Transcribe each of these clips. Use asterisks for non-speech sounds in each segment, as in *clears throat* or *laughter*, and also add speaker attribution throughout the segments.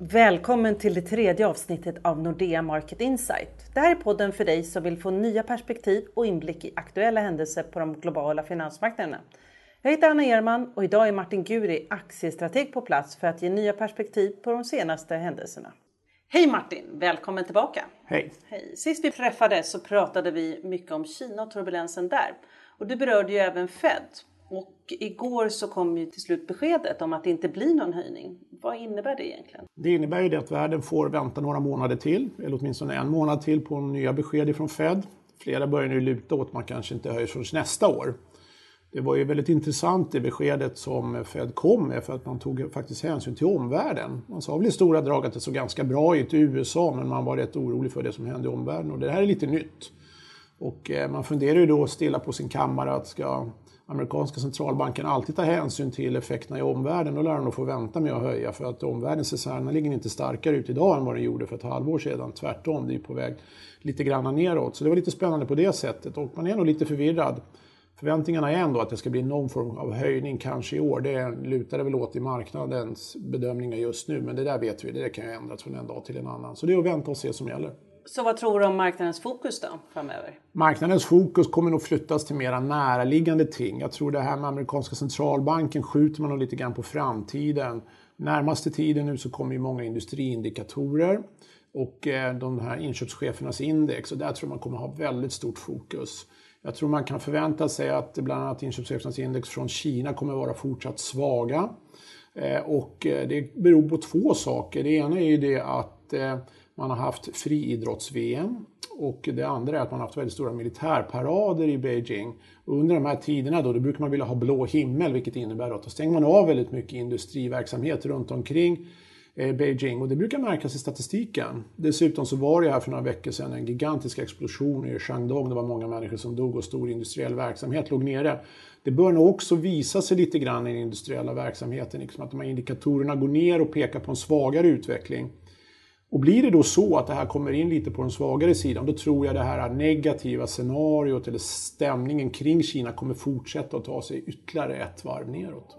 Speaker 1: Välkommen till det tredje avsnittet av Nordea Market Insight. Det här är podden för dig som vill få nya perspektiv och inblick i aktuella händelser på de globala finansmarknaderna. Jag heter Anna Erman och idag är Martin Guri, aktiestrateg på plats för att ge nya perspektiv på de senaste händelserna. Hej Martin! Välkommen tillbaka!
Speaker 2: Hej!
Speaker 1: Hej. Sist vi träffades så pratade vi mycket om Kina och turbulensen där. Och du berörde ju även Fed. Och igår så kom ju till slut beskedet om att det inte blir någon höjning. Vad innebär det egentligen?
Speaker 2: Det innebär ju det att världen får vänta några månader till, eller åtminstone en månad till på nya besked från Fed. Flera börjar nu luta åt att man kanske inte höjer förrän nästa år. Det var ju väldigt intressant det beskedet som Fed kom med för att man tog faktiskt hänsyn till omvärlden. Man sa väl i stora drag att det såg ganska bra ut i USA men man var rätt orolig för det som hände i omvärlden och det här är lite nytt. Och eh, man funderar ju då stilla på sin kammare att ska amerikanska centralbanken alltid tar hänsyn till effekterna i omvärlden, då lär de nog få vänta med att höja för att omvärldens reserverna ligger inte starkare ut idag än vad den gjorde för ett halvår sedan. Tvärtom, det är på väg lite grann neråt. Så det var lite spännande på det sättet och man är nog lite förvirrad. Förväntningarna är ändå att det ska bli någon form av höjning kanske i år. Det lutar det väl åt i marknadens bedömningar just nu, men det där vet vi, det kan ju ändras från en dag till en annan. Så det är att vänta och se som gäller.
Speaker 1: Så vad tror du om marknadens fokus då framöver?
Speaker 2: Marknadens fokus kommer nog flyttas till mera näraliggande ting. Jag tror det här med amerikanska centralbanken skjuter man nog lite grann på framtiden. Närmaste tiden nu så kommer ju många industriindikatorer och eh, de här inköpschefernas index och där tror jag man kommer ha väldigt stort fokus. Jag tror man kan förvänta sig att bland annat inköpschefernas index från Kina kommer vara fortsatt svaga. Eh, och eh, det beror på två saker. Det ena är ju det att man har haft friidrotts-VM och det andra är att man har haft väldigt stora militärparader i Beijing. Och under de här tiderna då, då brukar man vilja ha blå himmel vilket innebär att då stänger man av väldigt mycket industriverksamhet runt omkring eh, Beijing och det brukar märkas i statistiken. Dessutom så var det här för några veckor sedan en gigantisk explosion i Shandong. Det var många människor som dog och stor industriell verksamhet låg nere. Det bör nog också visa sig lite grann i den industriella verksamheten, liksom att de här indikatorerna går ner och pekar på en svagare utveckling. Och blir det då så att det här kommer in lite på den svagare sidan, då tror jag det här negativa scenariot eller stämningen kring Kina kommer fortsätta att ta sig ytterligare ett varv neråt.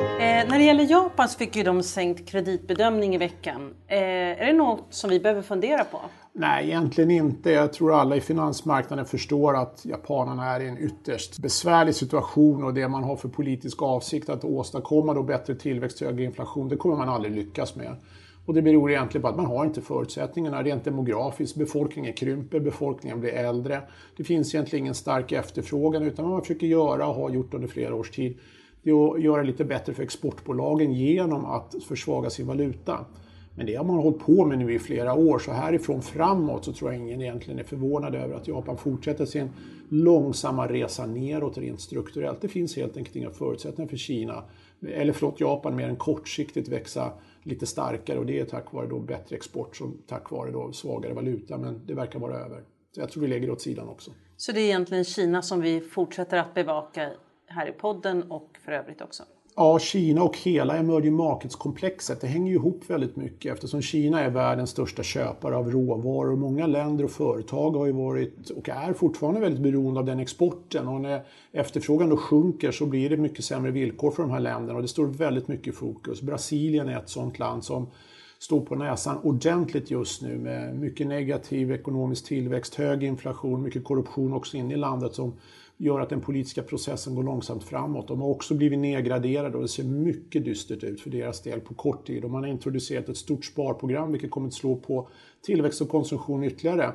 Speaker 1: Eh, när det gäller Japan så fick ju de sänkt kreditbedömning i veckan. Eh, är det något som vi behöver fundera på?
Speaker 2: Nej, egentligen inte. Jag tror alla i finansmarknaden förstår att japanerna är i en ytterst besvärlig situation och det man har för politisk avsikt att åstadkomma då bättre tillväxt och högre inflation, det kommer man aldrig lyckas med. Och det beror egentligen på att man har inte förutsättningarna rent demografiskt. Befolkningen krymper, befolkningen blir äldre. Det finns egentligen ingen stark efterfrågan utan vad man försöker göra och har gjort under flera års tid det är att göra det lite bättre för exportbolagen genom att försvaga sin valuta. Men det har man hållit på med nu i flera år, så härifrån framåt så tror jag ingen egentligen är förvånad över att Japan fortsätter sin långsamma resa neråt rent strukturellt. Det finns helt enkelt inga förutsättningar för Kina, eller förlåt Japan, mer än kortsiktigt växa lite starkare och det är tack vare då bättre export som tack vare då svagare valuta. Men det verkar vara över. Så jag tror vi lägger det åt sidan också.
Speaker 1: Så det är egentligen Kina som vi fortsätter att bevaka här i podden och för övrigt också?
Speaker 2: Ja, Kina och hela emerging markets-komplexet, det hänger ju ihop väldigt mycket eftersom Kina är världens största köpare av råvaror. Många länder och företag har ju varit och är fortfarande väldigt beroende av den exporten och när efterfrågan då sjunker så blir det mycket sämre villkor för de här länderna och det står väldigt mycket i fokus. Brasilien är ett sådant land som står på näsan ordentligt just nu med mycket negativ ekonomisk tillväxt, hög inflation, mycket korruption också inne i landet som gör att den politiska processen går långsamt framåt. De har också blivit nedgraderade och det ser mycket dystert ut för deras del på kort tid. Och man har introducerat ett stort sparprogram vilket kommer att slå på tillväxt och konsumtion ytterligare.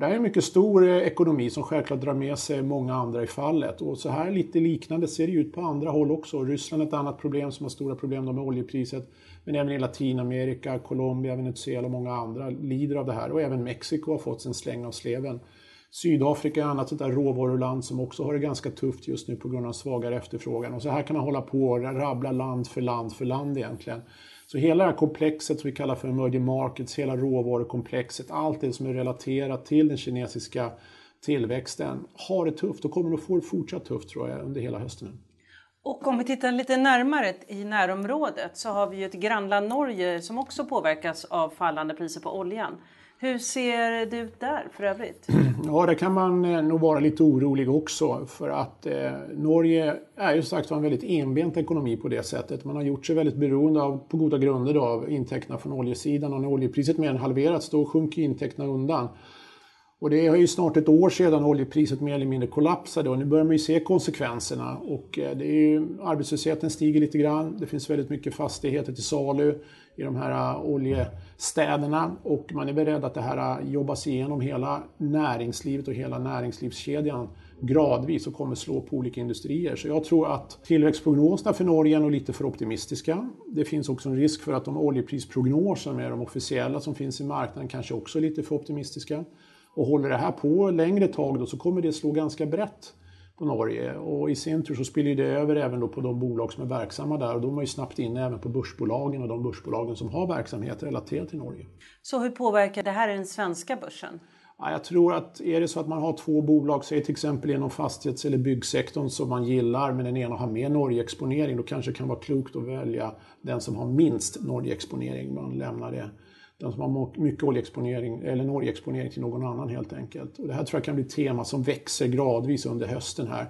Speaker 2: Det här är en mycket stor eh, ekonomi som självklart drar med sig många andra i fallet. Och så här lite liknande ser det ut på andra håll också. Ryssland är ett annat problem som har stora problem med oljepriset. Men även i Latinamerika, Colombia, Venezuela och många andra lider av det här. Och även Mexiko har fått sin släng av sleven. Sydafrika är ett annat sånt där råvaruland som också har det ganska tufft just nu på grund av svagare efterfrågan. Och så här kan man hålla på och rabbla land för land för land egentligen. Så hela det här komplexet som vi kallar för emerging markets, hela råvarukomplexet, allt det som är relaterat till den kinesiska tillväxten har det tufft och kommer att få det fortsatt tufft tror jag under hela hösten.
Speaker 1: Och om vi tittar lite närmare i närområdet så har vi ju ett grannland Norge som också påverkas av fallande priser på oljan. Hur ser det ut där för övrigt? *clears throat*
Speaker 2: Ja, där kan man eh, nog vara lite orolig också för att eh, Norge är ju sagt en väldigt enbent ekonomi på det sättet. Man har gjort sig väldigt beroende av, på goda grunder då, av intäkterna från oljesidan och när oljepriset mer än halverats då sjunker intäkterna undan. Och det är ju snart ett år sedan oljepriset mer eller mindre kollapsade och nu börjar man ju se konsekvenserna. Och eh, det är ju, arbetslösheten stiger lite grann, det finns väldigt mycket fastigheter till salu i de här eh, oljestäderna och man är beredd att det här eh, jobbas igenom hela näringslivet och hela näringslivskedjan gradvis och kommer slå på olika industrier. Så jag tror att tillväxtprognoserna för Norge är nog lite för optimistiska. Det finns också en risk för att de oljeprisprognoser med de officiella som finns i marknaden kanske också är lite för optimistiska. Och håller det här på längre tag då så kommer det slå ganska brett på Norge och i sin tur så spiller det över även då på de bolag som är verksamma där och de är ju snabbt inne även på börsbolagen och de börsbolagen som har verksamhet relaterat till Norge.
Speaker 1: Så hur påverkar det här den svenska börsen?
Speaker 2: Ja, jag tror att är det så att man har två bolag, säg till exempel inom fastighets eller byggsektorn som man gillar men den ena har mer Norgeexponering då kanske det kan vara klokt att välja den som har minst Norgeexponering. Man lämnar det den som har mycket oljeexponering eller en oljeexponering till någon annan helt enkelt. Och det här tror jag kan bli ett tema som växer gradvis under hösten här.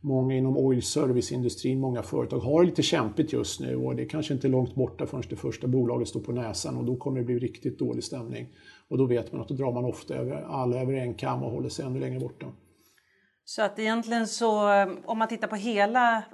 Speaker 2: Många inom oil service-industrin, många företag har det lite kämpigt just nu och det är kanske inte är långt borta förrän det första bolaget står på näsan och då kommer det bli riktigt dålig stämning. Och då vet man att då drar man ofta över, alla över en kam och håller sig ännu längre borta.
Speaker 1: Så att egentligen så eh, om man tittar på hela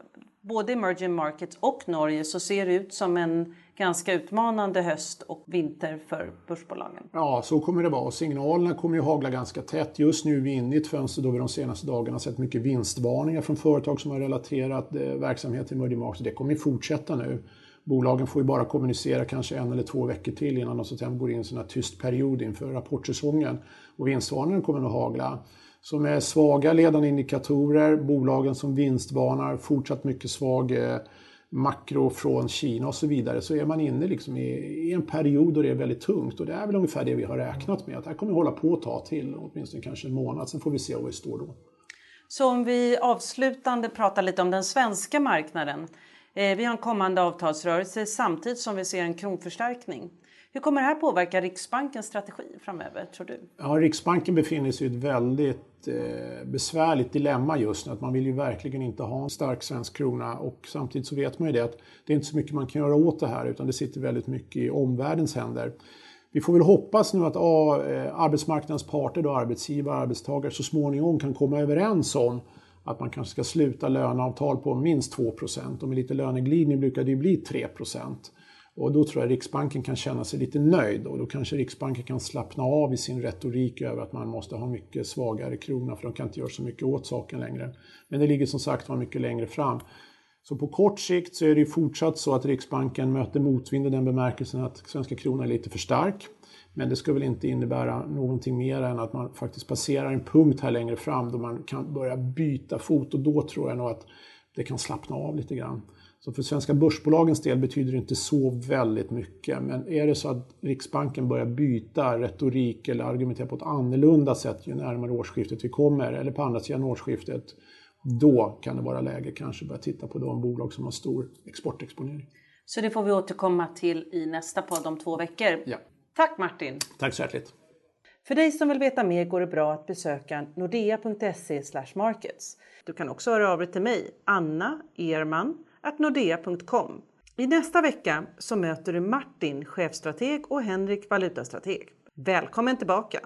Speaker 1: både emerging markets och Norge så ser det ut som en ganska utmanande höst och vinter för börsbolagen.
Speaker 2: Ja, så kommer det vara. Signalerna kommer ju hagla ganska tätt. Just nu är vi inne i ett fönster då vi de senaste dagarna sett mycket vinstvarningar från företag som har relaterat eh, verksamhet till emerging markets. Det kommer ju fortsätta nu. Bolagen får ju bara kommunicera kanske en eller två veckor till innan de så att går in i en sån här tyst period inför rapportsäsongen. Och vinstvarningarna kommer nog hagla. Så med svaga ledande indikatorer, bolagen som vinstvarnar, fortsatt mycket svag eh, makro från Kina och så vidare så är man inne liksom i, i, en period då det är väldigt tungt och det är väl ungefär det vi har räknat med att det här kommer hålla på att ta till åtminstone kanske en månad, sen får vi se var vi står då.
Speaker 1: Så om vi avslutande pratar lite om den svenska marknaden. Eh, vi har en kommande avtalsrörelse samtidigt som vi ser en kronförstärkning. Hur kommer det här påverka Riksbankens strategi framöver tror du?
Speaker 2: Ja, Riksbanken befinner sig i ett väldigt eh, besvärligt dilemma just nu. Att man vill ju verkligen inte ha en stark svensk krona och samtidigt så vet man ju det att det är inte så mycket man kan göra åt det här utan det sitter väldigt mycket i omvärldens händer. Vi får väl hoppas nu att ja, eh, arbetsmarknadens parter, då, arbetsgivare och arbetstagare så småningom kan komma överens om att man kanske ska sluta löneavtal på minst 2 och med lite löneglidning brukar det ju bli 3 och då tror jag Riksbanken kan känna sig lite nöjd och då kanske Riksbanken kan slappna av i sin retorik över att man måste ha mycket svagare krona för de kan inte göra så mycket åt saken längre. Men det ligger som sagt var mycket längre fram. Så på kort sikt så är det ju fortsatt så att Riksbanken möter motvind i den bemärkelsen att svenska kronan är lite för stark. Men det ska väl inte innebära någonting mer än att man faktiskt passerar en punkt här längre fram då man kan börja byta fot och då tror jag nog att det kan slappna av lite grann. Så för svenska börsbolagens del betyder det inte så väldigt mycket. Men är det så att Riksbanken börjar byta retorik eller argumentera på ett annorlunda sätt ju närmare årsskiftet vi kommer, eller på andra sidan årsskiftet, då kan det vara läge kanske börja titta på de bolag som har stor exportexponering.
Speaker 1: Så det får vi återkomma till i nästa podd om två veckor.
Speaker 2: Ja.
Speaker 1: Tack Martin!
Speaker 2: Tack så hjärtligt!
Speaker 1: För dig som vill veta mer går det bra att besöka nordea.se markets. Du kan också höra av dig till mig, Anna Erman, nordea.com. I nästa vecka så möter du Martin, chefstrateg och Henrik, valutastrateg. Välkommen tillbaka!